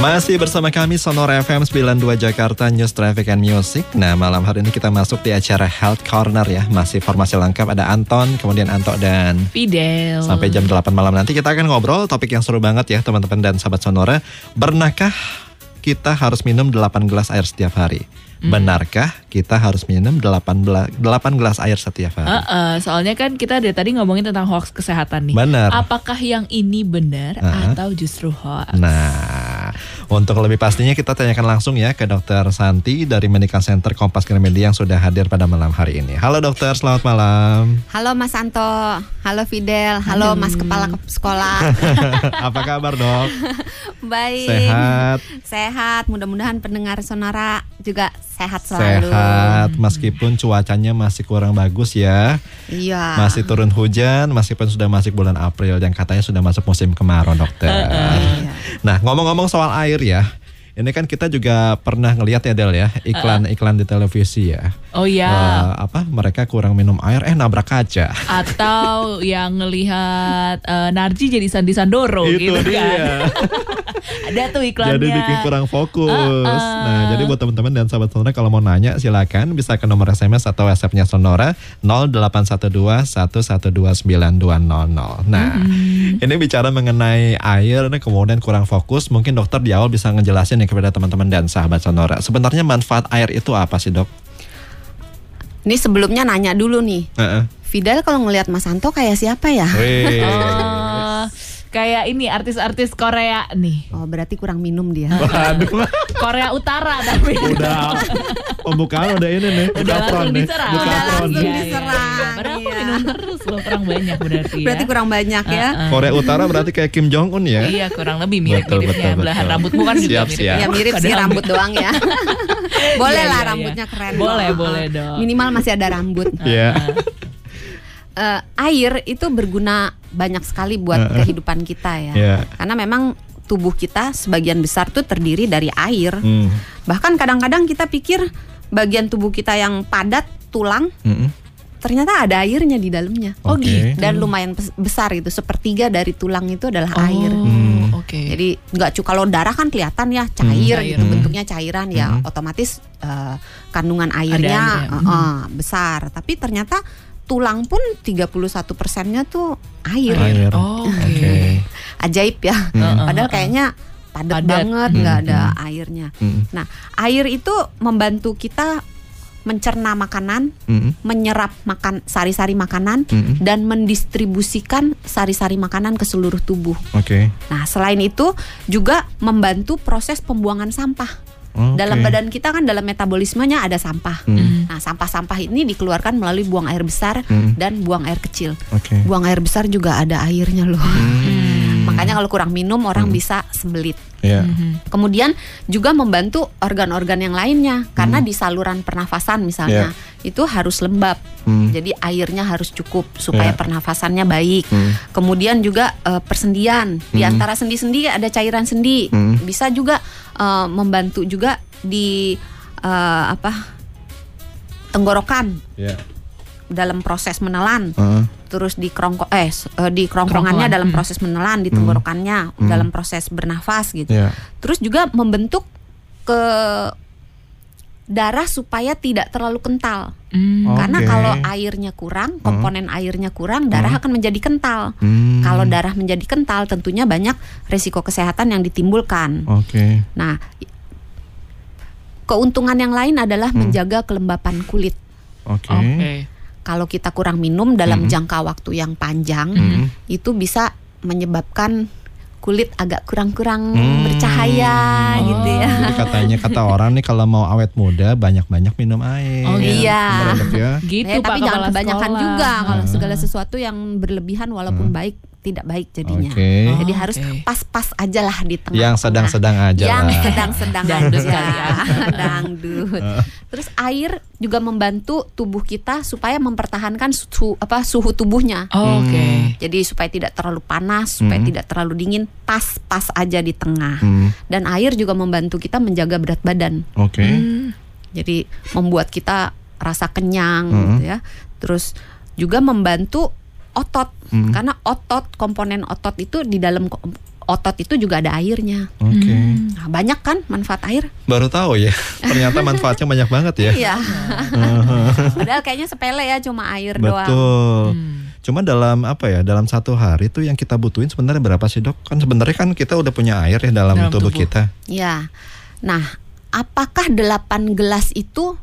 Masih bersama kami Sonora FM 92 Jakarta News Traffic and Music. Nah, malam hari ini kita masuk di acara Health Corner ya. Masih formasi lengkap ada Anton, kemudian Anto dan Fidel. Sampai jam 8 malam nanti kita akan ngobrol topik yang seru banget ya teman-teman dan sahabat Sonora. Bernakah kita harus minum 8 gelas air setiap hari? Benarkah kita harus minum 8, 8 gelas air setiap hari? Uh, uh, soalnya kan kita dari tadi ngomongin tentang hoax kesehatan nih. Benar. Apakah yang ini benar Uh-uh. atau justru hoax? Nah, untuk lebih pastinya kita tanyakan langsung ya ke Dokter Santi dari Medical Center Kompas Gramedia yang sudah hadir pada malam hari ini. Halo dokter, selamat malam. Halo Mas Anto, halo Fidel, halo Mas Kepala Ke- Sekolah. Apa kabar dok? Baik. Sehat? Sehat. Mudah-mudahan pendengar Sonora juga sehat selalu. Sehat, meskipun cuacanya masih kurang bagus ya. Iya. Masih turun hujan, meskipun sudah masuk bulan April yang katanya sudah masuk musim kemarau dokter. Iya. Nah ngomong-ngomong soal air ya, ini kan kita juga pernah ngelihat ya Del ya iklan-iklan di televisi ya. Oh ya. Eh, apa mereka kurang minum air eh nabrak kaca. Atau yang ngelihat eh, Narji jadi Sandi Sandoro Itu gitu dia. kan. Ada tuh iklannya. Jadi bikin kurang fokus. Uh-uh. Nah, jadi buat teman-teman dan sahabat Sonora kalau mau nanya silakan bisa ke nomor SMS atau WhatsApp-nya Sonora 0812-112-92200. Nah, ini bicara mengenai air ini kemudian kurang fokus, mungkin dokter di awal bisa ngejelasin nih kepada teman-teman dan sahabat Sonora. Sebenarnya manfaat air itu apa sih, Dok? Ini sebelumnya nanya dulu nih. Heeh. Fidel kalau ngelihat Mas Anto kayak siapa ya? Wih. Oh, kayak ini artis-artis Korea nih. Oh, berarti kurang minum dia. Waduh, Korea Utara tapi. udah pembukaan udah ini nih, Udah buka langsung front nih, diserang. buka Udah langsung. Iya, iya. diserang, Padahal aku iya. minum terus loh kurang banyak berarti ya. Berarti kurang banyak ya. Uh-uh. Korea Utara berarti kayak Kim Jong Un ya? Iya kurang lebih mirip-miripnya Betul, betul, Belahan rambutmu kan juga Siap, mirip siap. Ya mirip sih rambut doang ya. boleh Iya, lah iya, rambutnya iya. keren. Boleh, boleh dong. Minimal masih ada rambut. Iya. Eh, air itu berguna banyak sekali buat Uh-uh. kehidupan kita ya. Iya. Karena memang tubuh kita sebagian besar tuh terdiri dari air. Hmm. Bahkan kadang-kadang kita pikir bagian tubuh kita yang padat tulang Mm-mm. ternyata ada airnya di dalamnya. Oh, Oke. gitu. Dan lumayan besar gitu. Sepertiga dari tulang itu adalah air. Oh, Hmm. oke. Jadi nggak cu kalau darah kan kelihatan ya cair Cair. gitu Hmm. bentuknya cairan ya Hmm. otomatis eh, kandungan airnya eh, eh, besar. Tapi ternyata tulang pun 31 persennya tuh air. Air. Oh, oke. Oke. Ajaib ya. Hmm. Padahal kayaknya padat, Padat. banget nggak Hmm, ada airnya. Mm-mm. Nah, air itu membantu kita mencerna makanan, Mm-mm. menyerap makan sari-sari makanan Mm-mm. dan mendistribusikan sari-sari makanan ke seluruh tubuh. Oke. Nah, selain itu juga membantu proses pembuangan sampah. Oke. Dalam badan kita kan dalam metabolismenya ada sampah. Mm. Nah, sampah-sampah ini dikeluarkan melalui buang air besar Mm. dan buang air kecil. Oke. Buang air besar juga ada airnya loh. Hmm. Makanya kalau kurang minum orang bisa sembelit. Ya. Mhm. Kemudian juga membantu organ-organ yang lainnya karena di saluran pernafasan misalnya itu harus lembab. Hmm. Jadi airnya harus cukup supaya Ya. pernafasannya baik. Hmm. Kemudian juga eh, persendian. Di Hmm. antara sendi-sendi ada cairan sendi. Hmm. Bisa juga eh, membantu juga di eh, apa? tenggorokan Ya. dalam proses menelan. Heeh. Terus di kerongko eh eh, di kerongkongannya Kerongkongan, dalam hmm. proses menelan, di tenggorokannya dalam proses bernafas gitu. Ya. Terus juga membentuk ke darah supaya tidak terlalu kental. Hmm. Karena Oke. kalau airnya kurang, komponen airnya kurang, darah akan menjadi kental. Hmm. Kalau darah menjadi kental, tentunya banyak risiko kesehatan yang ditimbulkan. Oke. Nah, keuntungan yang lain adalah menjaga kelembapan kulit. Oke. Oke. Kalau kita kurang minum dalam Hmm. jangka waktu yang panjang, Hmm. itu bisa menyebabkan kulit agak kurang-kurang Hmm. bercahaya Oh. gitu ya. Jadi katanya kata orang nih kalau mau awet muda banyak-banyak minum air. Oh. Iya. Ya. Gitu Eh, Pak tapi jangan kebanyakan Sekolah. juga kalau Hmm. segala sesuatu yang berlebihan walaupun baik tidak baik jadinya. Oke. Jadi Oh, harus pas-pas aja lah di tengah. Yang sedang-sedang aja Yang sedang-sedang Dangdut aja. kali ya. Dangdut. Terus air juga membantu tubuh kita supaya mempertahankan suhu apa suhu tubuhnya. Oh, Oke. Hmm. Jadi supaya tidak terlalu panas, supaya Hmm. tidak terlalu dingin, pas-pas aja di tengah. Hmm. Dan air juga membantu kita menjaga berat badan. Oke. Hmm. Jadi membuat kita rasa kenyang Hmm. gitu ya. Terus juga membantu otot Hmm. karena otot komponen otot itu di dalam otot itu juga ada airnya. Oke. Nah, banyak kan manfaat air? Baru tahu ya. Ternyata manfaatnya banyak banget ya. Iya. Padahal kayaknya sepele ya cuma air doang. Betul. Cuma dalam apa ya? Dalam satu hari itu yang kita butuhin sebenarnya berapa sih dok? Kan sebenarnya kan kita udah punya air ya dalam, Dalam tubuh, tubuh. kita. Ya. Nah, apakah 8 gelas itu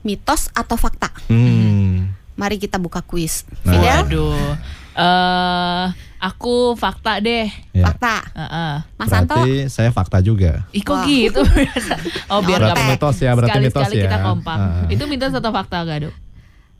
mitos atau fakta? Hmm. Mari kita buka kuis. Nah. Fidel, Waduh. Eh, aku fakta deh. Ya. fakta. Heeh. Mas Santo, Berarti saya fakta juga. Ih kok Wah. gitu? oh biar Berarti nggak mitos ya, berarti mitos sekali-sekali ya. kita kompak. Ah. Itu mitos atau fakta gak dok?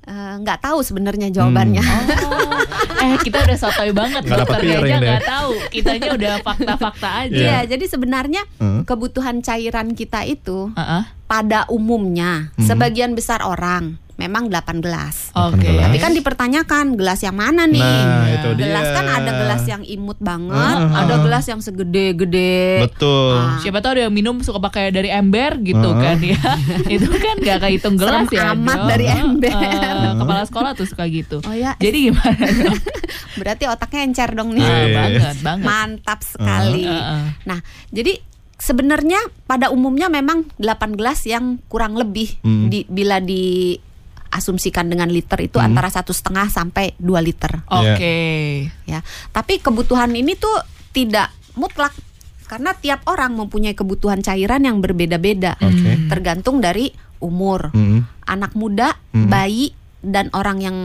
eh, nggak tahu sebenarnya jawabannya. Oh, eh kita udah sotoy banget dokternya piring aja nggak tahu. Kitanya udah fakta-fakta aja. Iya, jadi sebenarnya Hmm. kebutuhan cairan kita itu Heeh. pada umumnya Hmm. sebagian besar orang memang 8 gelas. Oke. gelas. Tapi kan dipertanyakan gelas yang mana nih? Nah, itu dia. Gelas kan ada gelas yang imut banget, Ah. ada gelas yang segede-gede. Betul. Ah. Siapa tahu ada yang minum suka pakai dari ember gitu Heeh. kan ya. Itu kan gak kehitung gelas Serem ya. amat dari ember. Eh, kepala sekolah tuh suka gitu. Oh ya, Jadi gimana berarti otaknya encer dong nih. Ah, Iya. banget, banget. Mantap sekali. Heeh. Nah, jadi sebenarnya pada umumnya memang 8 gelas yang kurang lebih Hmm. di, bila diasumsikan dengan liter itu antara satu setengah sampai 2 liter Oke. ya. Tapi kebutuhan ini tuh tidak mutlak karena tiap orang mempunyai kebutuhan cairan yang berbeda-beda. Oke. Tergantung dari umur. Hmm. Anak muda, Hmm. bayi dan orang yang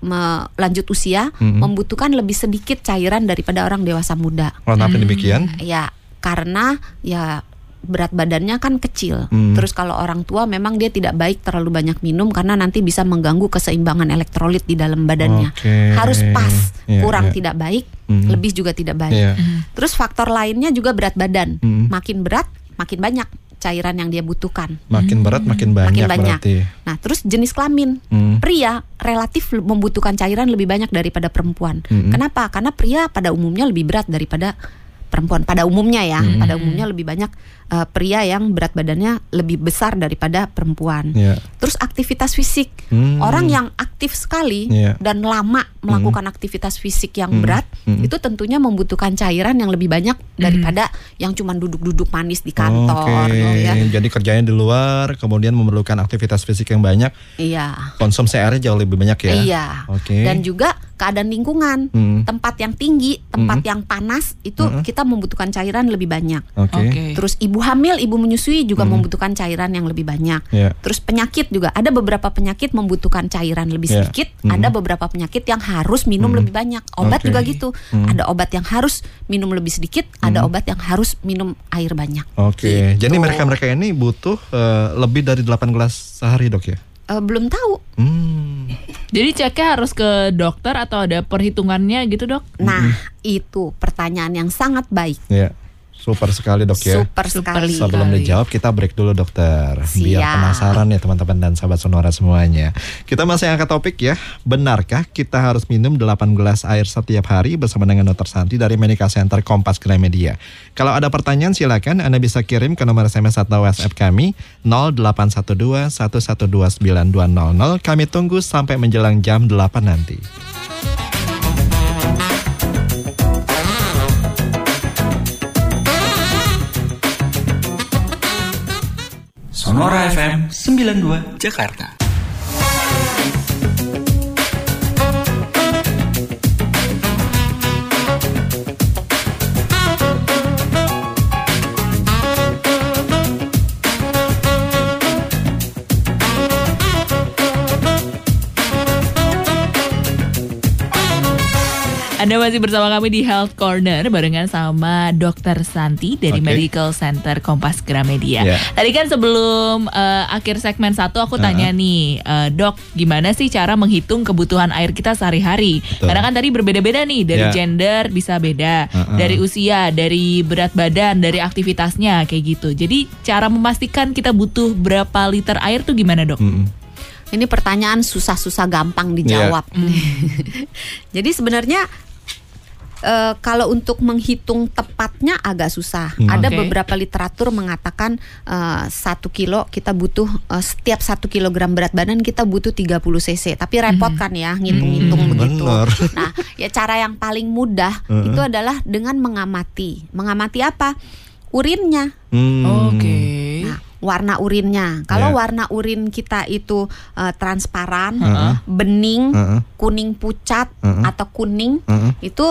me- lanjut usia Hmm. membutuhkan lebih sedikit cairan daripada orang dewasa muda. Kenapa demikian? Ya, karena ya berat badannya kan kecil. Hmm. Terus kalau orang tua memang dia tidak baik terlalu banyak minum karena nanti bisa mengganggu keseimbangan elektrolit di dalam badannya. Oke. Harus pas, Iya, kurang iya. tidak baik, Hmm. lebih juga tidak baik. Iya. Terus faktor lainnya juga berat badan. Hmm. Makin berat, makin banyak cairan yang dia butuhkan. Makin berat makin banyak, Makin banyak. berarti. Nah, terus jenis kelamin. Hmm. Pria relatif membutuhkan cairan lebih banyak daripada perempuan. Mm-mm. Kenapa? Karena pria pada umumnya lebih berat daripada perempuan. Pada umumnya ya, Mm. pada umumnya lebih banyak eh, pria yang berat badannya lebih besar daripada perempuan. Iya. Terus aktivitas fisik. Hmm. Orang yang aktif sekali Iya. dan lama melakukan aktivitas fisik yang Mm. berat, Mm. itu tentunya membutuhkan cairan yang lebih banyak daripada yang cuma duduk-duduk manis di kantor Oke. gitu ya. Jadi kerjanya di luar, kemudian memerlukan aktivitas fisik yang banyak, Iya. konsumsi airnya jauh lebih banyak ya. Iya. Oke. Dan juga keadaan lingkungan, Hmm. tempat yang tinggi, tempat Hmm. yang panas itu Hmm. kita membutuhkan cairan lebih banyak. Oke. Oke. Terus ibu hamil, ibu menyusui juga Hmm. membutuhkan cairan yang lebih banyak. Iya. Terus penyakit juga ada beberapa penyakit membutuhkan cairan lebih Ya. sedikit, Hmm. ada beberapa penyakit yang harus minum Hmm. lebih banyak. Obat Oke. juga gitu. Hmm. Ada obat yang harus minum lebih sedikit, ada obat yang harus minum air banyak. Oke. Gitu. Jadi mereka-mereka ini butuh eh, lebih dari 8 gelas sehari, Dok ya? Eh, belum tahu. Hmm. Jadi ceknya harus ke dokter atau ada perhitungannya gitu dok? Nah, itu pertanyaan yang sangat baik. Ya. Super sekali, Dok ya. Super sekali. Sebelum dijawab kita break dulu dokter Biar Siap. penasaran ya teman-teman dan sahabat sonora semuanya Kita masih angkat topik ya Benarkah kita harus minum 8 gelas air setiap hari Bersama dengan Dr. Santi dari Medical Center Kompas Gramedia Kalau ada pertanyaan silakan Anda bisa kirim ke nomor SMS atau WhatsApp kami 0812 112 9200 Kami tunggu sampai menjelang jam 8 nanti Sonora FM 92 Jakarta. Anda masih bersama kami di Health Corner barengan sama Dr. Santi dari Oke. Medical Center Kompas Gramedia. Ya. Tadi kan sebelum eh, akhir segmen satu aku tanya nih, eh, dok, gimana sih cara menghitung kebutuhan air kita sehari-hari? Karena kan tadi berbeda-beda nih, dari Ya. gender bisa beda, Uh-uh. dari usia, dari berat badan, dari aktivitasnya kayak gitu. Jadi cara memastikan kita butuh berapa liter air tuh gimana dok? Mm-mm. Ini pertanyaan susah-susah gampang dijawab. Iya. Jadi sebenarnya eh, kalau untuk menghitung tepatnya agak susah. Hmm. Ada Oke. beberapa literatur mengatakan eh, satu kilo kita butuh eh, setiap satu kilogram berat badan kita butuh 30 cc. Tapi repot kan ya ngitung-ngitung Hmm, begitu. bener. Nah, ya cara yang paling mudah Heeh. itu adalah dengan mengamati. Mengamati apa? Urinnya. Hmm. Oke. Nah, warna urinnya. Kalau Ya. warna urin kita itu eh, transparan, Heeh. bening, Heeh. kuning pucat Heeh. atau kuning Heeh. itu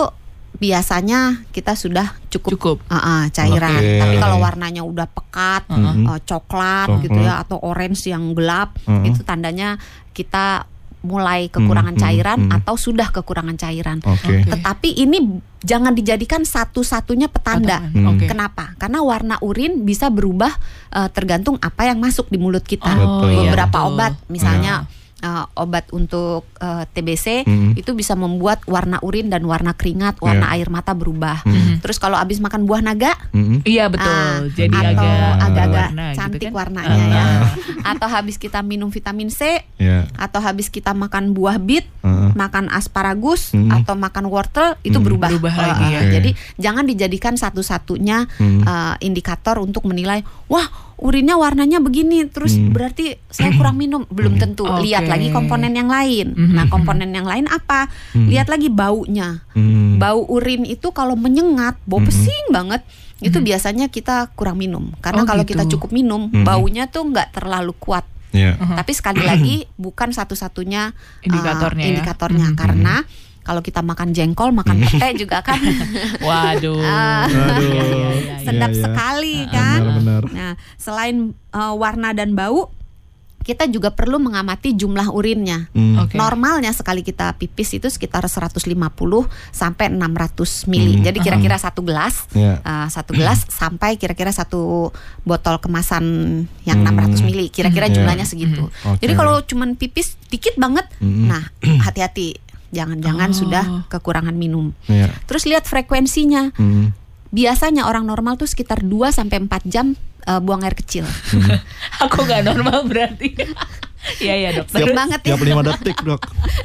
biasanya kita sudah cukup, Cukup. Ah, ah, cairan. Oke. Tapi kalau warnanya udah pekat, Mhm. eh, coklat, Coklat. gitu ya, atau orange yang gelap, Mhm. itu tandanya kita mulai kekurangan Mhm, cairan mhm. atau sudah kekurangan cairan. Oke. Oke. Tetapi ini jangan dijadikan satu-satunya petanda. Hmm. Oke. Kenapa? Karena warna urin bisa berubah eh, tergantung apa yang masuk di mulut kita. Oh, Betul. iya, Beberapa betul. obat, misalnya eh, obat untuk eh, TBC Hmm. itu bisa membuat warna urin dan warna keringat, warna Iya. air mata berubah. Mhm. Terus kalau habis makan buah naga, Mm-mm. Iya betul. ah, Jadi atau agak agak-agak warna gitu cantik kan. warnanya ya. Ah. Atau habis kita minum vitamin C, Ya. atau habis kita makan buah bit, Heeh. makan asparagus Hmm. atau makan wortel itu Hmm. berubah. Berubah Eh, lagi ya. Jadi jangan dijadikan satu-satunya Hmm. eh, indikator untuk menilai, wah urinnya warnanya begini, terus Hmm. berarti saya kurang minum. Belum tentu. Oke. Lihat lagi komponen yang lain. Mhm. Nah komponen yang lain apa? Hmm. Lihat lagi baunya. Hmm. Bau urin itu kalau menyengat, bau Mhm. pesing banget. Itu biasanya kita kurang minum. Karena Oh, kalau gitu. kita cukup minum, Mhm. baunya tuh nggak terlalu kuat. Ya. Uh-huh. Tapi sekali lagi bukan satu-satunya uh, Indikatornya ya. indikatornya Mhm. Kalau kita makan jengkol, makan pete juga kan Waduh. Ah. Aduh. Iya. sedap sekali kan. Benar-benar. Nah, selain uh, warna dan bau, kita juga perlu mengamati jumlah urinnya. Hmm. Oke. Normalnya sekali kita pipis itu sekitar 150 sampai 600 mili. Hmm. Jadi kira-kira satu gelas, Ya. uh, satu gelas sampai kira-kira satu botol kemasan yang Hmm. 600 mili. Kira-kira Hmm. jumlahnya Hmm. segitu. Oke. Jadi kalau cuman pipis dikit banget, Hmm. nah hati-hati, jangan-jangan Oh. sudah kekurangan minum. Ya. Terus lihat frekuensinya. Hmm. Biasanya orang normal tuh sekitar 2 sampai 4 jam uh, buang air kecil. Aku nggak normal berarti. Iya iya dokter. Sering banget ya. Tiap lima detik dok.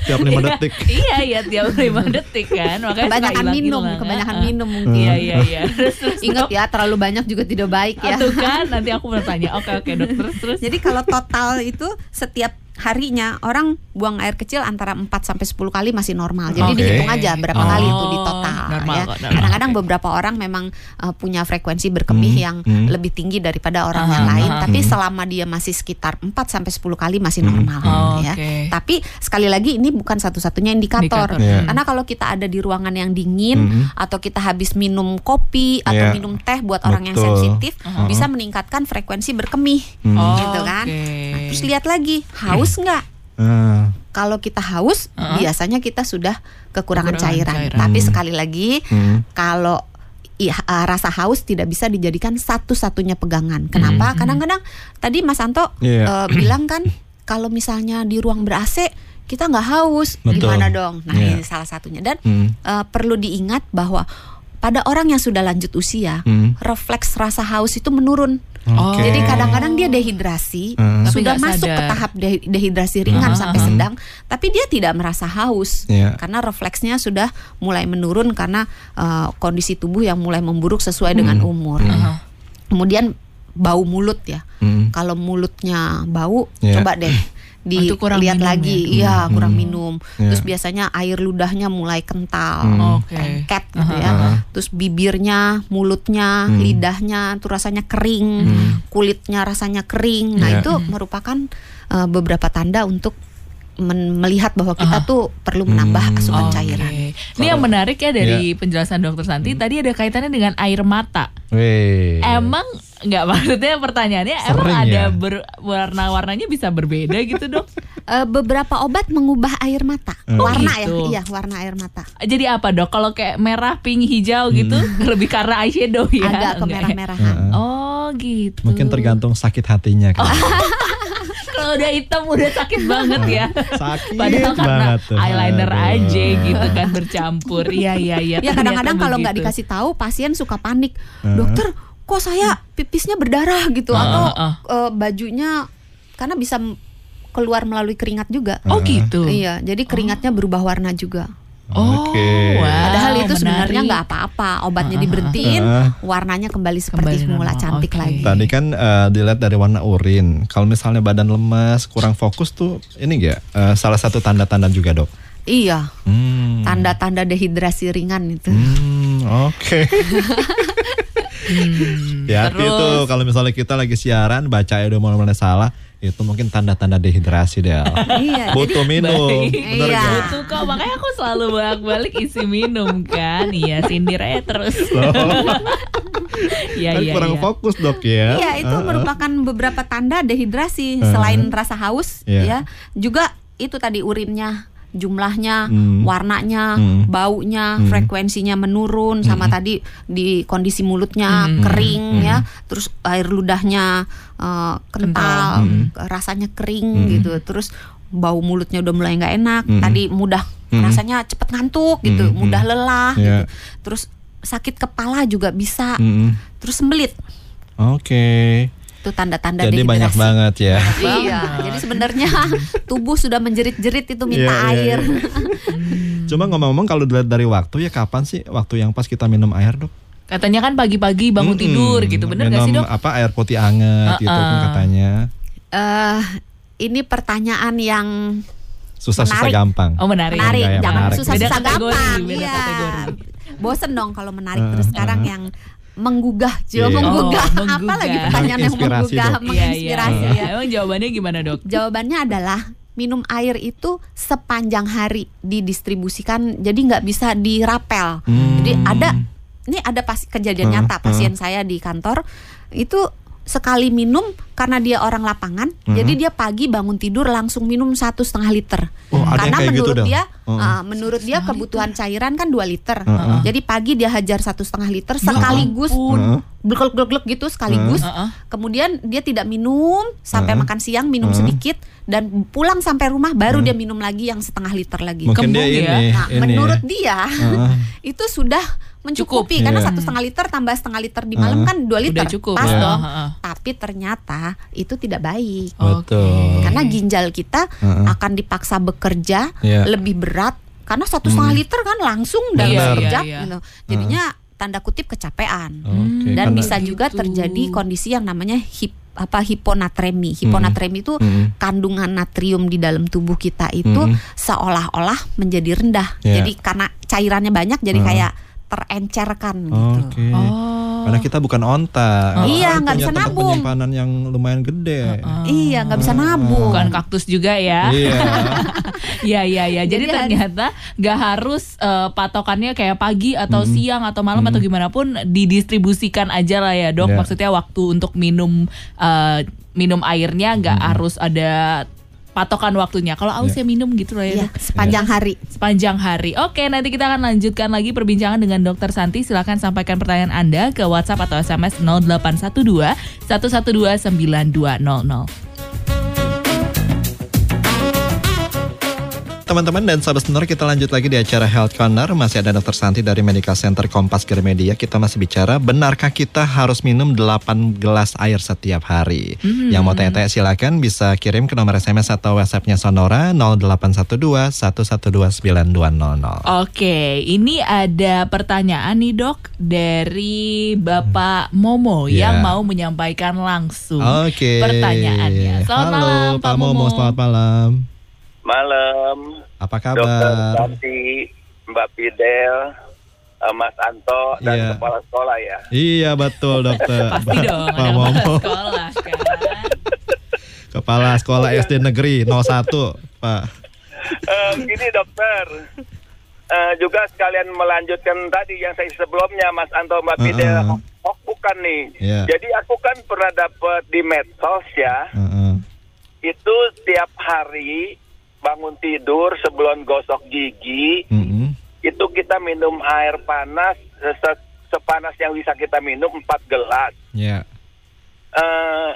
Tiap lima detik. Iya iya tiap lima detik kan. Makanya Kebanyakan minum, hilang-hilang, kebanyakan ah. minum mungkin. Iya iya iya. Terus terus. Ingat ya, terlalu banyak juga tidak baik ya. Ah, Tuh kan nanti aku mau tanya. Oke oke dok terus terus. Jadi kalau total itu setiap harinya orang buang air kecil antara 4 sampai 10 kali masih normal. Jadi Oke. dihitung aja berapa Oh, kali itu di total normal ya. Kadang-kadang beberapa orang memang uh, punya frekuensi berkemih Hmm, yang hmm. lebih tinggi daripada orang Ah, yang lain, ah, tapi hmm. selama dia masih sekitar 4 sampai 10 kali masih Hmm. normal Oh, ya. oke. Tapi sekali lagi ini bukan satu-satunya indikator. Indikator. Iya. Karena kalau kita ada di ruangan yang dingin Mhm. atau kita habis minum kopi atau Iya. minum teh buat orang yang Betul. sensitif Uh-huh. bisa meningkatkan frekuensi berkemih Hmm. Oh, gitu kan. oke. Nah, terus lihat lagi haus nggak? Ah. Kalau kita haus Uh-huh. biasanya kita sudah kekurangan, Kekurangan cairan. cairan. Tapi Hmm. sekali lagi Hmm. kalau i- uh, rasa haus tidak bisa dijadikan satu-satunya pegangan. Kenapa? Hmm. Kadang-kadang tadi Mas Anto Iya. uh, bilang kan kalau misalnya di ruang ber AC kita nggak haus, Betul. gimana dong? Nah Iya. ini salah satunya dan Hmm. uh, perlu diingat bahwa pada orang yang sudah lanjut usia, Hmm. refleks rasa haus itu menurun. Oh. Oke. Jadi kadang-kadang dia dehidrasi, Hmm. Tapi sudah masuk ke sadar. tahap de- dehidrasi ringan Ah, sampai ah. sedang, tapi dia tidak merasa haus Iya. karena refleksnya sudah mulai menurun karena uh, kondisi tubuh yang mulai memburuk sesuai dengan umur. Uh-huh. Kemudian bau mulut ya, Hmm. kalau mulutnya bau, Iya. coba deh dilihat minum lagi, ya? iya Hmm. kurang minum. Iya. Terus biasanya air ludahnya mulai kental, Hmm. Oke. lengket gitu ya. Uh-huh. Terus bibirnya, mulutnya, Hmm. lidahnya tuh rasanya kering, Hmm. kulitnya rasanya kering. Nah Iya. itu merupakan uh, beberapa tanda untuk men- melihat bahwa kita Aha. tuh perlu menambah Hmm. asupan Oke. cairan. Ini yang menarik ya dari penjelasan dokter Santi. Tadi ada kaitannya dengan air mata. Weh. Emang nggak maksudnya pertanyaannya emang Sering ada ya? ber- warna-warnanya bisa berbeda gitu dok? Uh, beberapa obat mengubah air mata, Oh, warna gitu. ya, iya warna air mata. Jadi apa dok? Kalau kayak merah, pink, hijau gitu lebih karena eyeshadow ya? Hmm. Agak Enggak ya? kemerah-merahan. Heeh. Oh gitu. Mungkin tergantung sakit hatinya kan. Kalau udah hitam udah sakit banget ya. Sakit Padahal karena banget tuh. eyeliner Aduh. aja gitu kan bercampur. Iya iya iya. Ya kadang-kadang kalau nggak dikasih tahu pasien suka panik. Dokter, kok saya pipisnya berdarah gitu Ah, atau ah, ah. eh, bajunya karena bisa keluar melalui keringat juga. Oh gitu. Iya, jadi keringatnya berubah warna juga. Oh, Oke. wow. Padahal itu menarik. sebenarnya nggak apa-apa. Obatnya diberhentiin, Ah. warnanya kembali seperti Kembali semula normal, cantik oke. lagi. Tadi kan eh, dilihat dari warna urin. Kalau misalnya badan lemas, kurang fokus tuh ini enggak salah satu tanda-tanda juga, Dok? Iya, Hmm. tanda-tanda dehidrasi ringan itu. Hmm, oke. ya hati terus? itu kalau misalnya kita lagi siaran baca ya udah mulai salah itu mungkin tanda-tanda dehidrasi deh. Iya, Butuh minum, bener Iya. Betul kok, makanya aku selalu balik-balik isi minum kan. Iya, sindir aja terus. Iya, kan iya, kurang iya. fokus dok ya. Iya, itu Uh-uh. merupakan beberapa tanda dehidrasi selain rasa haus Iya. ya. Juga itu tadi urinnya jumlahnya, Hmm. warnanya, Hmm. baunya, Hmm. frekuensinya menurun sama tadi di kondisi mulutnya Hmm. kering Hmm. ya, terus air ludahnya eh, kental, Hmm. rasanya kering Hmm. gitu. Terus bau mulutnya udah mulai nggak enak. Hmm. Tadi mudah Hmm. rasanya cepet ngantuk gitu, Hmm. mudah lelah Iya. gitu. Terus sakit kepala juga bisa. Mm-mm. Terus sembelit. Oke. Itu tanda-tanda Jadi dehidrasi. banyak banget ya. Iya, jadi sebenarnya tubuh sudah menjerit-jerit itu minta Iya, iya, air. iya. Cuma ngomong-ngomong kalau dilihat dari waktu ya kapan sih waktu yang pas kita minum air dok? Katanya kan pagi-pagi bangun Mm-mm. tidur gitu, bener gak sih Minum dok? apa air putih anget gitu kan Uh-uh. katanya. Eh, ini pertanyaan yang Susah-susah Menarik. gampang. Oh menarik. menarik, Enggak ya, jangan menarik. susah-susah Beda kategori, gampang. beda Iya. kategori. Bosen dong kalau menarik Uh, terus sekarang uh. yang menggugah, juga Iya. menggugah. Oh, Apa menggugah. lagi pertanyaan yang Menginspirasi, menggugah, Dok. Iya, iya, menginspirasi iya. ya. Emang jawabannya gimana dok? Jawabannya adalah minum air itu sepanjang hari didistribusikan, jadi nggak bisa dirapel. Hmm. Jadi ada ini ada pas kejadian Hmm, nyata pasien saya di kantor itu sekali minum karena dia orang lapangan, Hmm. jadi dia pagi bangun tidur langsung minum satu setengah liter. Oh, ada yang karena kayak gitu, menurut Del? dia, Oh. uh, menurut dia kebutuhan cairan kan 2 liter. Heeh. Jadi pagi dia hajar satu setengah liter sekaligus Heeh. gluk gluk gluk gitu sekaligus. Heeh. Kemudian dia tidak minum sampai Heeh. makan siang minum Heeh. sedikit dan pulang sampai rumah baru dia minum lagi yang setengah liter lagi. Mungkin dia Kembung ya? ini, Nah, ini. menurut dia Heeh. itu sudah mencukupi Cukup. karena Iya. satu setengah liter tambah setengah liter di malam Heeh. kan 2 liter cukup. pas Iya. dong. Heeh. Tapi ternyata itu tidak baik Betul. karena ginjal kita Heeh. akan dipaksa bekerja Iya. lebih berat karena satu setengah liter kan langsung dalam Iya, sekejap iya, iya. gitu. Jadinya tanda kutip kecapean Oke, dan karena- bisa juga gitu. terjadi kondisi yang namanya hip apa hiponatremi. Hiponatremi itu Mm-mm. kandungan natrium di dalam tubuh kita itu Mm-mm. seolah-olah menjadi rendah. Iya. Jadi karena cairannya banyak jadi Hmm. kayak terencerkan gitu. Oke. Oh. Karena kita bukan onta. Iya, Kita nggak bisa nabung. penyimpanan yang lumayan gede. Iya, nggak bisa nabung. Bukan kaktus juga ya. Iya. Iya iya iya. Jadi, Jadi ternyata nggak harus eh, patokannya kayak pagi atau siang atau malam atau gimana pun didistribusikan aja lah ya dok. Iya. Maksudnya waktu untuk minum eh, minum airnya nggak harus ada patokan waktunya. Kalau aus Iya. ya minum gitu lah ya. Dok. sepanjang hari. Sepanjang hari. Oke, nanti kita akan lanjutkan lagi perbincangan dengan Dokter Santi. Silakan sampaikan pertanyaan Anda ke WhatsApp atau SMS 0812 112 9200. Teman-teman dan sahabat sonor kita lanjut lagi di acara Health Corner Masih ada Dr. Santi dari Medical Center Kompas Gramedia Kita masih bicara Benarkah kita harus minum 8 gelas air setiap hari Yang mau tanya-tanya silakan Bisa kirim ke nomor SMS atau Whatsappnya Sonora 0812 112 9200 Oke, ini ada pertanyaan nih dok dari Bapak Momo Ya. yang mau menyampaikan langsung Oke pertanyaannya. Selamat Halo malam, Pak Pak Momo, Momo. selamat malam Malam, Apa Dokter kabar? Santi, Mbak Fidel, eh, Mas Anto, dan Iya. kepala sekolah ya. Iya betul dokter Pasti dong, Pak Momo kepala sekolah kan. Kepala Sekolah SD Negeri 01 Pak Eh, gini dokter, Eh, juga sekalian melanjutkan tadi yang saya sebelumnya Mas Anto, Mbak Fidel. Uh-uh. Oh, bukan nih. Iya. Jadi aku kan pernah dapat di medsos ya, Heeh. itu tiap hari bangun tidur sebelum gosok gigi, Mm-mm. itu kita minum air panas se- sepanas yang bisa kita minum 4 gelas. Ya eh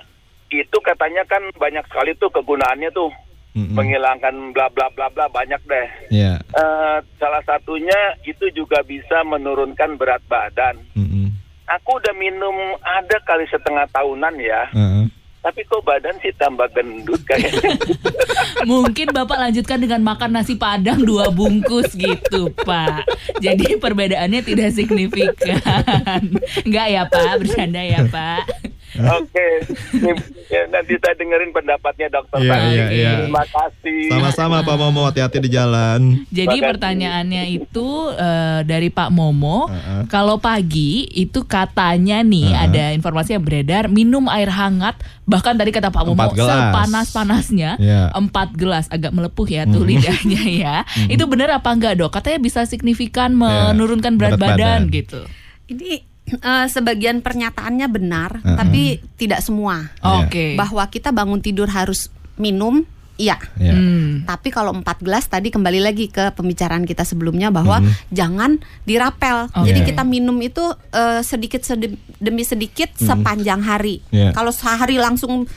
itu katanya kan banyak sekali tuh kegunaannya tuh Mm-mm. menghilangkan bla bla bla bla banyak deh. Ya Eh salah satunya itu juga bisa menurunkan berat badan. Mm-mm. Aku udah minum ada kali setengah tahunan ya, Heeh. Tapi kok badan sih tambah gendut kayaknya. Mungkin Bapak lanjutkan dengan makan nasi padang dua bungkus gitu, Pak. Jadi perbedaannya tidak signifikan. Enggak ya, Pak? Bercanda ya, Pak. Oke, ya, nanti saya dengerin pendapatnya dokter Santi. iya, iya. Terima kasih. Sama-sama Pak Momo hati-hati di jalan. Jadi Terima kasih. pertanyaannya itu eh, dari Pak Momo, Heeh. kalau pagi itu katanya nih Heeh. ada informasi yang beredar minum air hangat bahkan tadi kata Pak Momo sepanas-panasnya Iya. empat gelas agak melepuh ya tuh Mhm. lidahnya ya. Itu benar apa enggak dok? Katanya bisa signifikan Iya, menurunkan berat, berat badan, badan. gitu. Ini eh, sebagian pernyataannya benar, Uh-uh. tapi tidak semua. Iya. Oke. Bahwa kita bangun tidur harus minum, iya. Ya. Hmm. Tapi kalau 4 gelas tadi kembali lagi ke pembicaraan kita sebelumnya bahwa Mhm. jangan dirapel. Oke. Jadi kita minum itu eh, sedikit demi sedikit sepanjang hari. Iya. Kalau sehari langsung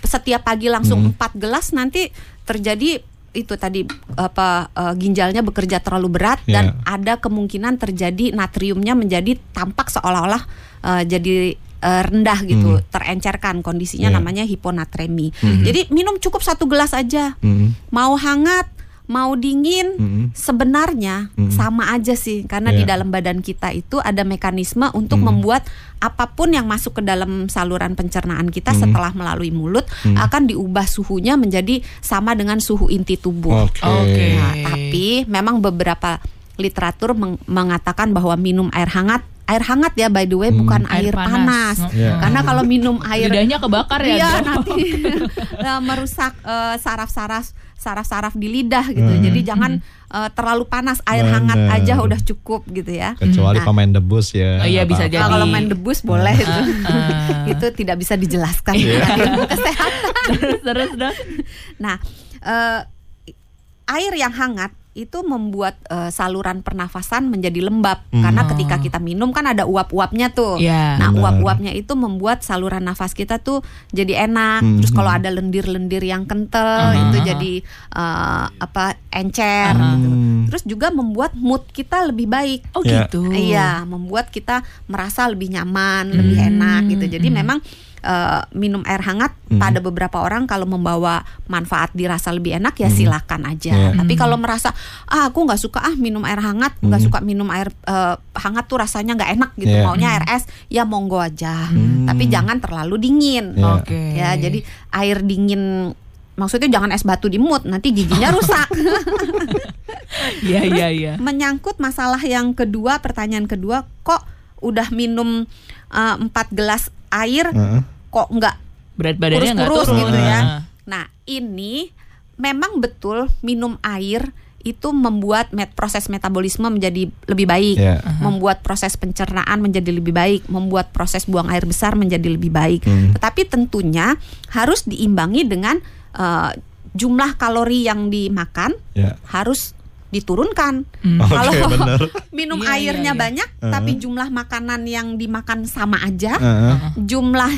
setiap pagi langsung Mhm. 4 gelas nanti terjadi itu tadi apa eh, ginjalnya bekerja terlalu berat dan Iya. ada kemungkinan terjadi natriumnya menjadi tampak seolah-olah eh, jadi eh, rendah gitu, terencerkan kondisinya Iya. namanya hiponatremi. Mhm. Jadi minum cukup satu gelas aja Mm. mau hangat mau dingin Mm. sebenarnya Mm. sama aja sih karena di Iya. dalam badan kita itu ada mekanisme untuk Mm. membuat apa pun yang masuk ke dalam saluran pencernaan kita Mm. setelah melalui mulut Mm. akan diubah suhunya menjadi sama dengan suhu inti tubuh. Oke. Oke. Nah, tapi memang beberapa literatur meng- mengatakan bahwa minum air hangat air hangat ya by the way Hmm. bukan Air air, panas. panas, Iya. karena kalau minum air Lidahnya kebakar ya, Iya nanti eh, merusak eh, saraf-saraf saraf-saraf di lidah gitu. Hmm. Jadi jangan eh, terlalu panas, air Bener. hangat aja udah cukup gitu ya. Kecuali Nah, pemain debus ya. Oh, iya, bisa jadi. kalau main debus boleh itu. Ah. itu tidak bisa dijelaskan Iya. ilmu kesehatan. terus terus dok. Nah, eh, air yang hangat itu membuat eh, saluran pernafasan menjadi lembab Hmm. karena ketika kita minum kan ada uap-uapnya tuh. Iya. Nah, uap-uapnya itu membuat saluran nafas kita tuh jadi enak. Hmm. Terus kalau ada lendir-lendir yang kental Ah. itu jadi eh, apa encer gitu. Hmm. Terus juga membuat mood kita lebih baik. Oh Iya. gitu. Iya, membuat kita merasa lebih nyaman, lebih Hmm. enak gitu. Jadi Hmm. memang eh, minum air hangat Hmm. pada beberapa orang kalau membawa manfaat dirasa lebih enak ya Hmm. silakan aja. Iya. Tapi Hmm. kalau merasa ah aku nggak suka ah minum air hangat, nggak Hmm. suka minum air eh, hangat tuh rasanya nggak enak gitu, Iya. maunya air es, ya monggo aja. Hmm. Tapi jangan terlalu dingin. Iya. Oke. Ya, jadi air dingin maksudnya jangan es batu di mood, nanti giginya rusak. Iya iya iya. menyangkut masalah yang kedua pertanyaan kedua kok udah minum eh, empat gelas air Heeh. kok nggak Berat badannya nggak turun. gitu ya Ah. nah ini memang betul minum air itu membuat met- proses metabolisme menjadi lebih baik Iya. membuat proses pencernaan menjadi lebih baik membuat proses buang air besar menjadi lebih baik Hmm. tetapi tentunya harus diimbangi dengan eh, jumlah kalori yang dimakan Ya. harus diturunkan. Hmm. Oke, Kalau bener. minum Iya, iya, airnya iya. banyak, Uh-huh. tapi jumlah makanan yang dimakan sama aja, Heeh. jumlah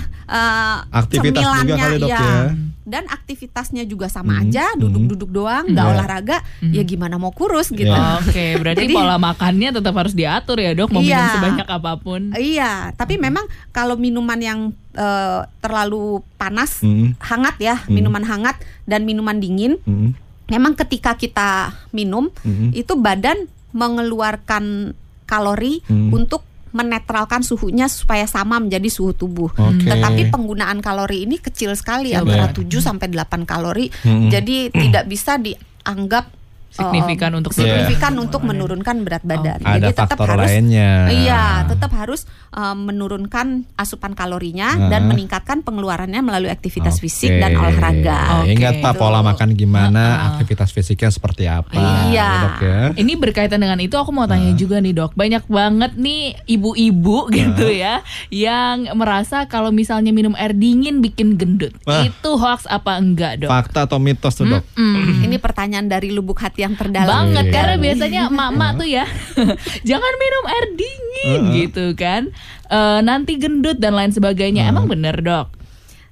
Aktivitas juga cemilannya kali, Dok, ya, ya. dan aktivitasnya juga sama Mhm, aja, duduk-duduk doang, nggak Iya. olahraga, ya gimana mau kurus gitu. Iya. Oke, berarti Jadi- pola makannya tetap harus diatur ya dok. Mau minum Iya. sebanyak apa pun. Iya, tapi memang kalau minuman yang eh, terlalu panas, Hmm. hangat ya, Mhm. minuman hangat dan minuman dingin, Hmm. Memang ketika kita minum Hmm. itu badan mengeluarkan kalori Hmm. untuk menetralkan suhunya supaya sama menjadi suhu tubuh. Oke. Tetapi penggunaan kalori ini kecil sekali Iya, antara benar. 7 sampai 8 kalori. Hmm. Jadi tidak bisa dianggap Signifikan eh, untuk signifikan Iya. untuk menurunkan berat badan. Ada Jadi tetap faktor harus lainnya. Iya, tetap harus eh, menurunkan asupan kalorinya dan Ah. meningkatkan pengeluarannya melalui aktivitas Oke. fisik dan olahraga. Oke. Ingat Pak Gitu. pola makan gimana, Ah. aktivitas fisiknya seperti apa. Iya. ya, Dok ya. Ini berkaitan dengan itu aku mau tanya juga nih dok Banyak banget nih ibu-ibu gitu ya Yang merasa kalau misalnya minum air dingin bikin gendut Wah. Itu hoax apa enggak dok? Fakta atau mitos tuh, Dok? Mm. Ini pertanyaan dari lubuk hati yang terdalam. banget Iya. karena biasanya emak-emak tuh ya jangan minum air dingin Heeh. gitu kan Eh, nanti gendut dan lain sebagainya emang bener dok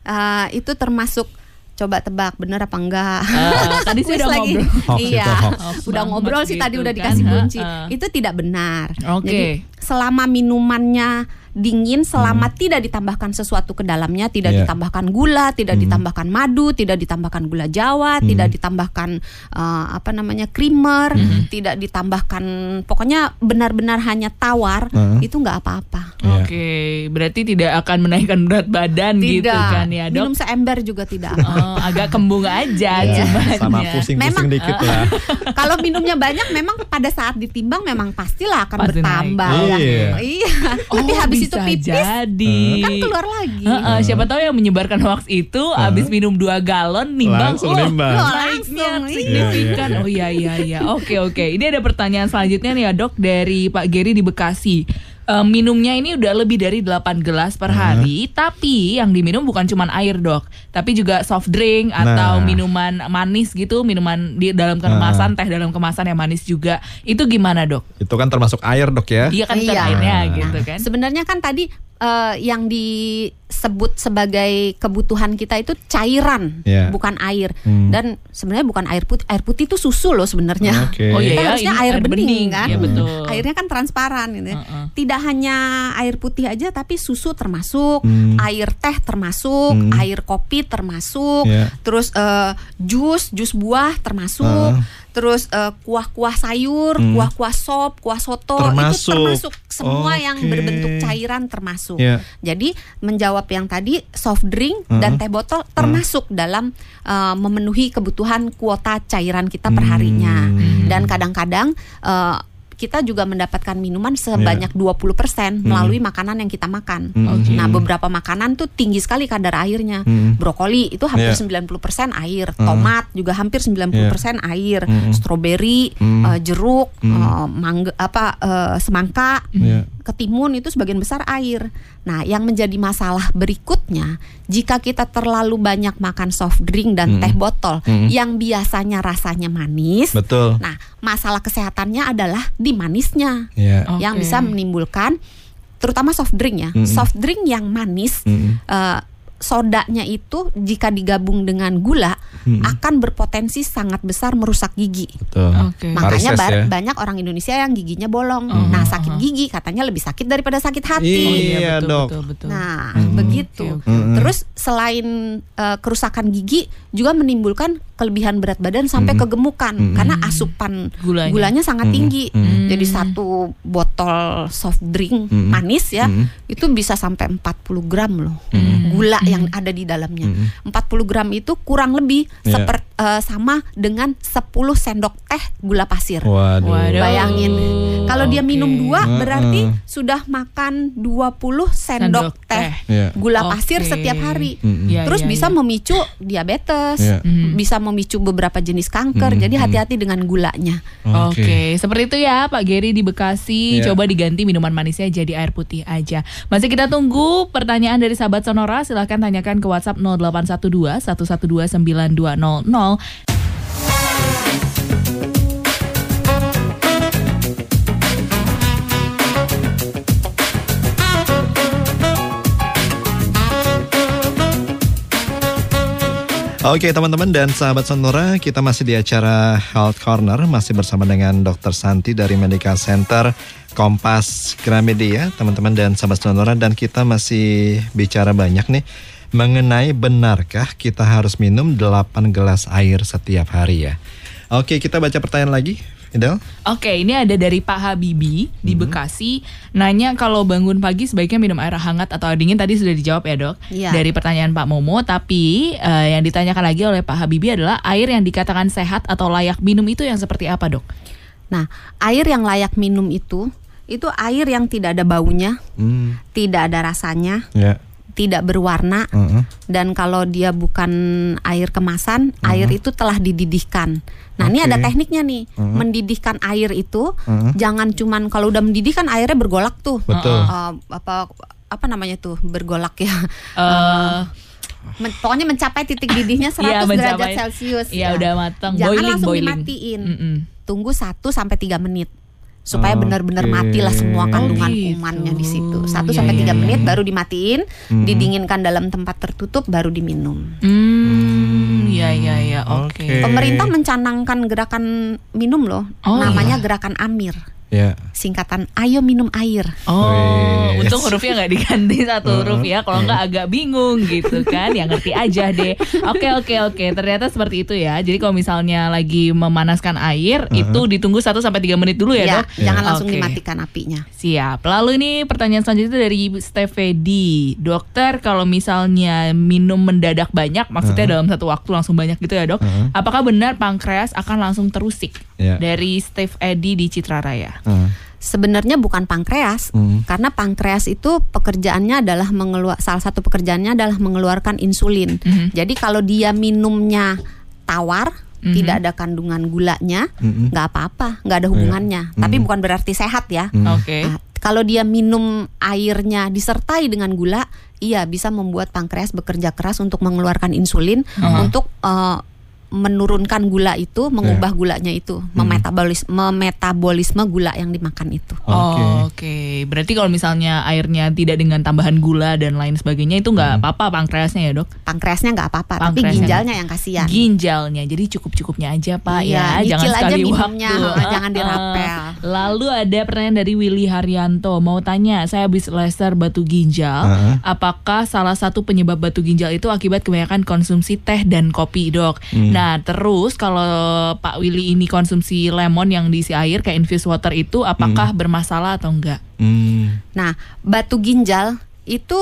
Eh, itu termasuk coba tebak bener apa enggak? Eh, tadi sih udah lagi. ngobrol. Hoax iya, itu hoax. Hoax udah ngobrol sih tadi gitu udah kan. dikasih kunci. Heeh. Itu tidak benar. Oke. Jadi selama minumannya dingin selama tidak ditambahkan sesuatu ke dalamnya, tidak Iya. ditambahkan gula, tidak ditambahkan madu, tidak ditambahkan gula Jawa, tidak ditambahkan eh, apa namanya creamer, tidak ditambahkan pokoknya benar-benar hanya tawar, Hmm. itu nggak apa-apa. Iya. Oke, berarti tidak akan menaikkan berat badan gitu Tidak. kan ya dok? Minum seember juga tidak. Oh, agak kembung aja Ya, cuman sama ya. pusing-pusing Memang- dikit lah. Kalau minumnya banyak memang pada saat ditimbang memang pastilah akan Pasti bertambah naik. ya. Iya. Iya. Tapi Oh, habis bisa itu pipis jadi. kan keluar lagi. Heeh, siapa tahu yang menyebarkan hoax itu habis minum dua galon nimbang, Langsung oh, nimbang. Loh, naiknya langsung, signifikan. Oh iya iya iya. Oke oke. Ini ada pertanyaan selanjutnya nih ya dok dari Pak Geri di Bekasi. Eh, minumnya ini udah lebih dari 8 gelas per hari, tapi yang diminum bukan cuma air dok, tapi juga soft drink atau Nah. minuman manis gitu, minuman di dalam kemasan, teh dalam kemasan yang manis juga. Itu gimana dok? Itu kan termasuk air dok ya. Iya kan kan Iya. airnya Nah. gitu kan? Sebenarnya kan tadi eh, yang disebut sebagai kebutuhan kita itu cairan, Iya. bukan air. Hmm. Dan sebenarnya bukan air putih. Air putih itu susu loh sebenarnya. Oke. Oh iya Kita ya, harusnya ini air bening, kan? Iya betul. Airnya kan transparan gitu. ya. Heeh. Tidak hanya air putih aja tapi susu termasuk, Hmm. air teh termasuk, Hmm. air kopi termasuk, Iya. terus eh, jus, jus buah termasuk, Heeh. Terus eh, kuah-kuah sayur, Hmm. kuah-kuah sop, kuah soto Termasuk. itu termasuk semua yang Oke. berbentuk cairan termasuk. Iya. Jadi menjawab yang tadi soft drink dan Heeh. teh botol termasuk dalam eh, memenuhi kebutuhan kuota cairan kita perharinya. Hmm. Dan kadang-kadang eh, kita juga mendapatkan minuman Iya. sebanyak 20% melalui makanan yang kita makan. Oke. Nah, beberapa makanan tuh tinggi sekali kadar airnya. Hmm. Brokoli itu hampir Iya. 90% air, tomat juga hampir 90% air, Hmm. stroberi, Hmm. eh, jeruk, eh, mangga apa eh, semangka, Iya. Ketimun itu sebagian besar air. Nah, yang menjadi masalah berikutnya, jika kita terlalu banyak makan soft drink dan Mm. teh botol Mm. yang biasanya rasanya manis, Betul. nah masalah kesehatannya adalah di manisnya Iya. Oke. yang bisa menimbulkan terutama soft drink ya. Mm-mm. Soft drink yang manis Mm. eh, sodanya itu jika digabung dengan gula Mm. akan berpotensi sangat besar merusak gigi. Betul. Oke. Makanya Varises ba- ya. banyak orang Indonesia yang giginya bolong. Mhm, Nah, sakit gigi katanya lebih sakit daripada sakit hati. Oh, Iya, betul, dok. Betul, betul. Nah, Mhm. begitu. Oke, oke. Mhm. Terus selain eh, kerusakan gigi juga menimbulkan kelebihan berat badan sampai Mhm. kegemukan Mhm. karena asupan Gulanya. gulanya sangat Mhm. tinggi. Mhm. Jadi satu botol soft drink Mhm. manis ya Mhm. itu bisa sampai 40 gram loh Mhm. gula Mhm. Yang ada di dalamnya. Mhm. 40 gram itu kurang lebih Iya. seper- eh, sama dengan 10 sendok teh gula pasir. Waduh. Waduh. Bayangin. Kalau dia Oke. minum dua berarti sudah makan 20 sendok, Sendok teh teh. Iya. gula Oke. pasir setiap hari. Mm-mm. Iya, Terus iya, bisa iya. memicu diabetes, Iya. Mhm. bisa memicu beberapa jenis kanker. Mhm. Jadi hati-hati dengan gulanya. Oke, seperti itu ya Pak Geri di Bekasi. Iya. Coba diganti minuman manisnya jadi air putih aja. Masih kita tunggu pertanyaan dari sahabat Sonora. Silahkan tanyakan ke WhatsApp 0812 112 9200. Oke teman-teman dan sahabat Sonora, kita masih di acara Health Corner, masih bersama dengan Dr. Santi dari Medical Center Kompas Gramedia, teman-teman dan sahabat Sonora, dan kita masih bicara banyak nih mengenai benarkah kita harus minum 8 gelas air setiap hari ya. Oke, kita baca pertanyaan lagi, Fidel. Oke, ini ada dari Pak Habibi di Mhm. Bekasi. Nanya kalau bangun pagi sebaiknya minum air hangat atau air dingin. Tadi sudah dijawab ya dok. Iya. Dari pertanyaan Pak Momo. Tapi eh, yang ditanyakan lagi oleh Pak Habibi adalah air yang dikatakan sehat atau layak minum itu yang seperti apa dok? Nah, air yang layak minum itu itu air yang tidak ada baunya, Hmm, tidak ada rasanya, ya. Tidak berwarna Heeh. dan kalau dia bukan air kemasan, air itu telah dididihkan. Nah, ini Oke. ada tekniknya nih. Mhm. Mendidihkan air itu Mhm. jangan cuman kalau udah mendidih kan airnya bergolak tuh. Betul. Eh, apa apa namanya tuh? Bergolak ya. Eh, Men- pokoknya mencapai titik didihnya 100 Iya, derajat mencapai- Celcius. Iya ya. udah matang, Jangan boiling langsung boiling. dimatiin. Mm-mm. Tunggu 1 sampai 3 menit supaya Oke. benar-benar matilah semua kandungan Oh, gitu. kumannya di situ. 1 Iya, sampai iya, 3 iya. menit baru dimatiin, Mhm. didinginkan dalam tempat tertutup baru diminum. Hmm, ya ya ya, oke. Oke. Pemerintah mencanangkan gerakan minum loh, Oh, namanya iya. gerakan Amir. Ya. singkatan ayo minum air. Oh, Wes. untung hurufnya nggak diganti satu huruf ya. Kalau nggak agak bingung gitu kan. Ya ngerti aja deh. Oke oke oke. Ternyata seperti itu ya. Jadi kalau misalnya lagi memanaskan air, itu ditunggu 1 sampai 3 menit dulu ya, Ya, dok. jangan langsung Oke. dimatikan apinya. Siap. Lalu ini pertanyaan selanjutnya dari Stefedi. Dokter, kalau misalnya minum mendadak banyak, maksudnya dalam satu waktu langsung banyak gitu ya dok? Apakah benar pankreas akan langsung terusik? Ya. Dari Steve Edi di Citra Raya. Hmm. Sebenarnya bukan pankreas, Hmm. karena pankreas itu pekerjaannya adalah mengeluar salah satu pekerjaannya adalah mengeluarkan insulin. Mhm. Jadi kalau dia minumnya tawar, Mhm. tidak ada kandungan gulanya, Mhm. nggak apa-apa, nggak ada hubungannya. Tapi bukan berarti sehat ya. Oke. Nah, kalau dia minum airnya disertai dengan gula, iya bisa membuat pankreas bekerja keras untuk mengeluarkan insulin untuk eh, menurunkan gula itu, mengubah gulanya itu, memetabolis memetabolisme gula yang dimakan itu. Oke. Oh, Oke, berarti kalau misalnya airnya tidak dengan tambahan gula dan lain sebagainya itu nggak apa-apa pankreasnya ya dok? Pankreasnya nggak apa-apa, tapi ginjalnya yang kasihan. Ginjalnya, jadi cukup-cukupnya aja pak Iya, ya, jangan aja sekali minumnya, waktu. ha, jangan dirapel. Lalu ada pertanyaan dari Willy Haryanto, mau tanya, saya habis laser batu ginjal, Heeh. apakah salah satu penyebab batu ginjal itu akibat kebanyakan konsumsi teh dan kopi dok? Hmm. Nah terus kalau Pak Willy ini konsumsi lemon yang diisi air kayak infused water itu, apakah bermasalah atau enggak? Hmm. Nah, batu ginjal itu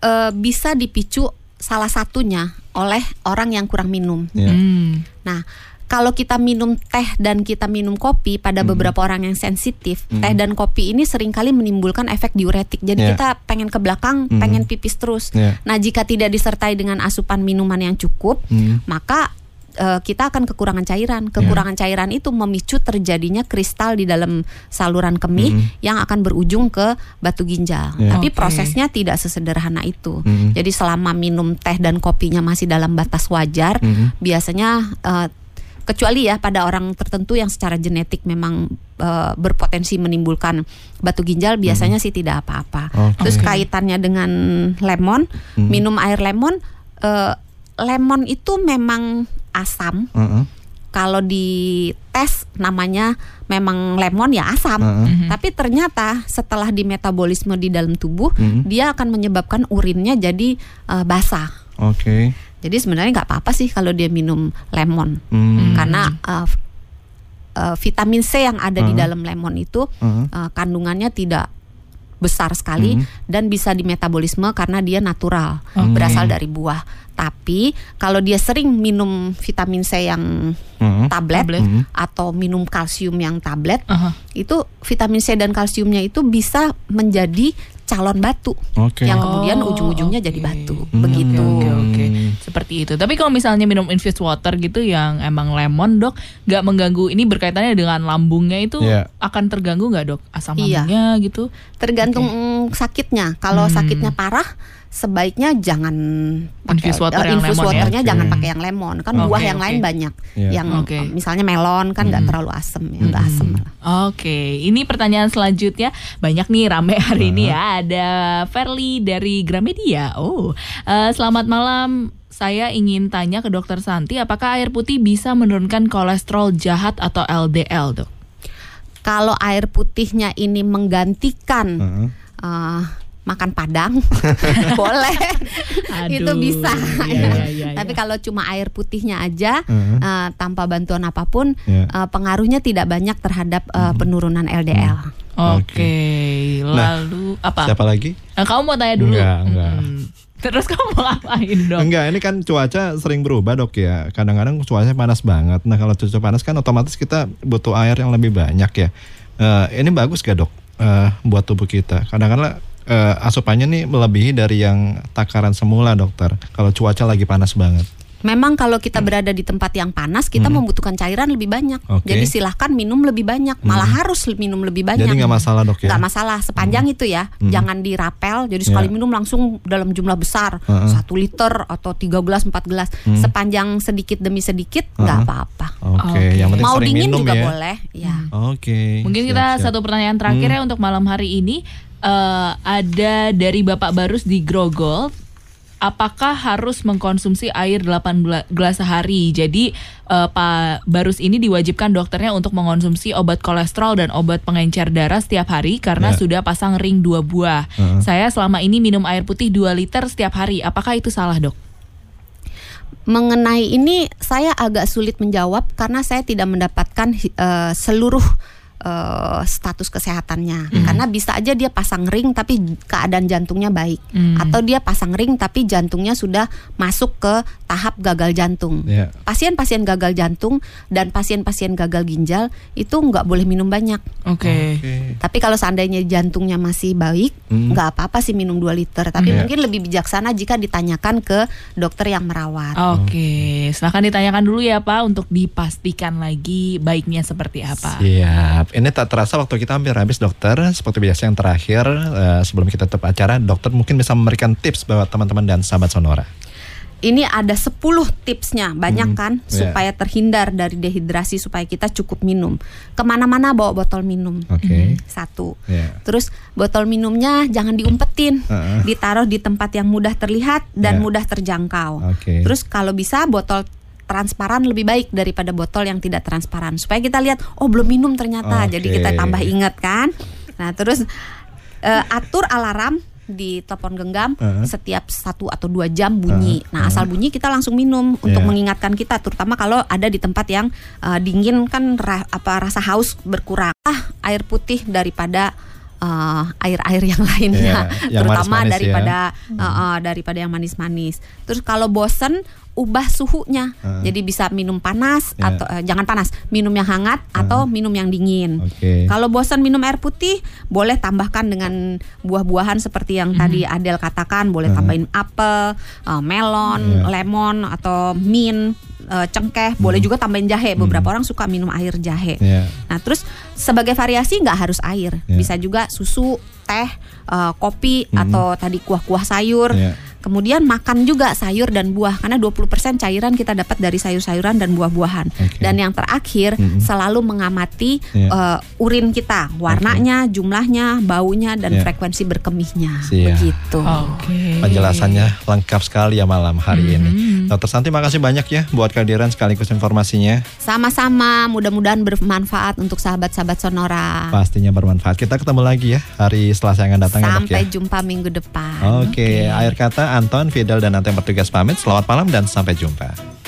eh, bisa dipicu salah satunya oleh orang yang kurang minum. Ya. Hmm. Nah, kalau kita minum teh dan kita minum kopi pada beberapa orang yang sensitif, teh dan kopi ini sering kali menimbulkan efek diuretik. Jadi Ya. kita pengen ke belakang, pengen pipis terus. Ya. Nah, jika tidak disertai dengan asupan minuman yang cukup, Hmm. maka eh, kita akan kekurangan cairan. Kekurangan cairan itu memicu terjadinya kristal di dalam saluran kemih yang akan berujung ke batu ginjal. Ya. Tapi Oke. prosesnya tidak sesederhana itu. Mhm. Jadi selama minum teh dan kopinya masih dalam batas wajar, Mhm. biasanya eh, kecuali ya pada orang tertentu yang secara genetik memang eh, berpotensi menimbulkan batu ginjal biasanya sih tidak apa-apa. Oke. Terus kaitannya dengan lemon, Mhm. minum air lemon eh, lemon itu memang asam. Heeh. Kalau di tes namanya memang lemon ya asam. Heeh. Tapi ternyata setelah di metabolisme di dalam tubuh, Mhm. dia akan menyebabkan urinnya jadi eh, basah. Oke. Jadi sebenarnya nggak apa-apa sih kalau dia minum lemon Hmm. karena uh, uh, vitamin C yang ada di Mhm. dalam lemon itu Heeh. uh, kandungannya tidak besar sekali Mhm. dan bisa dimetabolisme karena dia natural Oke. berasal dari buah. Tapi kalau dia sering minum vitamin C yang Heeh. tablet, Tablet. Mhm. atau minum kalsium yang tablet, Aha. itu vitamin C dan kalsiumnya itu bisa menjadi calon batu Oke. yang kemudian Oh, ujung-ujungnya oke. jadi batu. Hmm. Begitu. Seperti itu. Tapi kalau misalnya minum infused water gitu yang emang lemon dok, nggak mengganggu ini berkaitannya dengan lambungnya itu Iya. akan terganggu nggak dok asam Iya. lambungnya gitu? Tergantung mm, sakitnya. Kalau Hmm. sakitnya parah, sebaiknya jangan pakai Infused water eh, lemon ya? waternya Oke. jangan pakai yang lemon. Kan Oke, buah yang oke. lain banyak. Iya. Yang Oke. eh, misalnya melon kan nggak terlalu asem, ya nggak asem. lah. Oke, ini pertanyaan selanjutnya banyak nih rame hari ini ya. Ada Verly dari Gramedia. Oh, eh, selamat malam. Saya ingin tanya ke Dokter Santi, apakah air putih bisa menurunkan kolesterol jahat atau LDL, dok? Kalau air putihnya ini menggantikan Heeh. eh, makan padang, boleh. Itu Aduh, bisa. iya, iya, iya, Tapi iya. kalau cuma air putihnya aja Heeh. eh, tanpa bantuan apa pun, Iya. eh, pengaruhnya tidak banyak terhadap eh, penurunan LDL. Oke, Nah, lalu apa? Siapa lagi? Eh, kamu mau tanya dulu? Enggak, enggak. Mm-mm. Terus kamu mau ngapain dong? Enggak, ini kan cuaca sering berubah dok ya. Kadang-kadang cuaca panas banget. Nah kalau cuaca panas kan otomatis kita butuh air yang lebih banyak ya. Eh, ini bagus gak dok Eh, buat tubuh kita? Kadang-kadang eh, asupannya nih melebihi dari yang takaran semula dokter. Kalau cuaca lagi panas banget. Memang kalau kita berada di tempat yang panas, kita membutuhkan cairan lebih banyak. Oke. Jadi silahkan minum lebih banyak, malah harus minum lebih banyak. Jadi nggak masalah dok ya? Nggak masalah sepanjang itu ya, jangan dirapel. Jadi sekali Ya. minum langsung dalam jumlah besar, satu liter atau tiga gelas, empat gelas. Sepanjang sedikit demi sedikit nggak apa-apa. Oke, yang penting Mau dingin minum juga ya. boleh. Ya. Oke. Mungkin siap, kita siap. satu pertanyaan terakhir ya untuk malam hari ini. Eh, ada dari Bapak Barus di Grogol. apakah harus mengkonsumsi air 8 gela- gelas sehari? Jadi eh, Pak Barus ini diwajibkan dokternya untuk mengkonsumsi obat kolesterol dan obat pengencer darah setiap hari karena Ya. sudah pasang ring dua buah. Saya selama ini minum air putih 2 liter setiap hari. Apakah itu salah, Dok? Mengenai ini saya agak sulit menjawab karena saya tidak mendapatkan eh, seluruh eh, status kesehatannya. Karena bisa aja dia pasang ring tapi keadaan jantungnya baik Hmm. atau dia pasang ring tapi jantungnya sudah masuk ke tahap gagal jantung. Ya. Pasien-pasien gagal jantung dan pasien-pasien gagal ginjal itu nggak boleh minum banyak. Oke. Oke. Tapi kalau seandainya jantungnya masih baik, Hmm. nggak apa-apa sih minum 2 liter. Tapi Iya. mungkin lebih bijaksana jika ditanyakan ke dokter yang merawat. Oke, silahkan ditanyakan dulu ya Pak untuk dipastikan lagi baiknya seperti apa. Siap. Ini tak terasa waktu kita hampir habis dokter. Seperti biasa yang terakhir eh, sebelum kita tutup acara, dokter mungkin bisa memberikan tips buat teman-teman dan sahabat Sonora. Ini ada 10 tipsnya, banyak Hmm, kan, iya. supaya terhindar dari dehidrasi, supaya kita cukup minum. Ke mana-mana bawa botol minum. Oke. Satu. Ya. Terus botol minumnya jangan diumpetin, Heeh. ditaruh di tempat yang mudah terlihat dan Ya. mudah terjangkau. Oke. Terus kalau bisa botol transparan lebih baik daripada botol yang tidak transparan supaya kita lihat oh belum minum ternyata Oke. jadi kita tambah ingat kan nah terus eh, atur alarm di telepon genggam Heeh. setiap satu atau dua jam bunyi. Heeh. Nah asal bunyi kita langsung minum untuk Iya. mengingatkan kita, terutama kalau ada di tempat yang eh, dingin kan ra- apa rasa haus berkurang. Ah air putih daripada eh, air-air yang lainnya, Iya, yang terutama manis-manis daripada ya. eh, eh, daripada yang manis-manis. Terus kalau bosen ubah suhunya, Heeh. jadi bisa minum panas Iya. atau eh, jangan panas, minum yang hangat atau minum yang dingin. Oke. Kalau bosan minum air putih, boleh tambahkan dengan buah-buahan seperti yang tadi Adel katakan, boleh tambahin apel, eh, melon, Iya. lemon atau mint, eh, cengkeh, boleh juga tambahin jahe. Beberapa orang suka minum air jahe. Ya. Nah, terus sebagai variasi nggak harus air, Iya. bisa juga susu, teh, eh, kopi atau tadi kuah-kuah sayur. Iya. Kemudian makan juga sayur dan buah karena 20% cairan kita dapat dari sayur-sayuran dan buah-buahan. Oke. Dan yang terakhir Mm-mm. selalu mengamati Iya. eh, urin kita, warnanya, jumlahnya, baunya dan Iya. frekuensi berkemihnya. Siap. Begitu. Oke. Penjelasannya lengkap sekali ya malam hari ini. Dokter Santi makasih banyak ya buat kehadiran sekaligus informasinya. Sama-sama, mudah-mudahan bermanfaat untuk sahabat-sahabat Sonora. Pastinya bermanfaat. Kita ketemu lagi ya hari Selasa yang akan datang ya dok ya. Sampai jumpa minggu depan. Oke, akhir kata Anton, Fidel dan nanti yang bertugas pamit. Selamat malam dan sampai jumpa.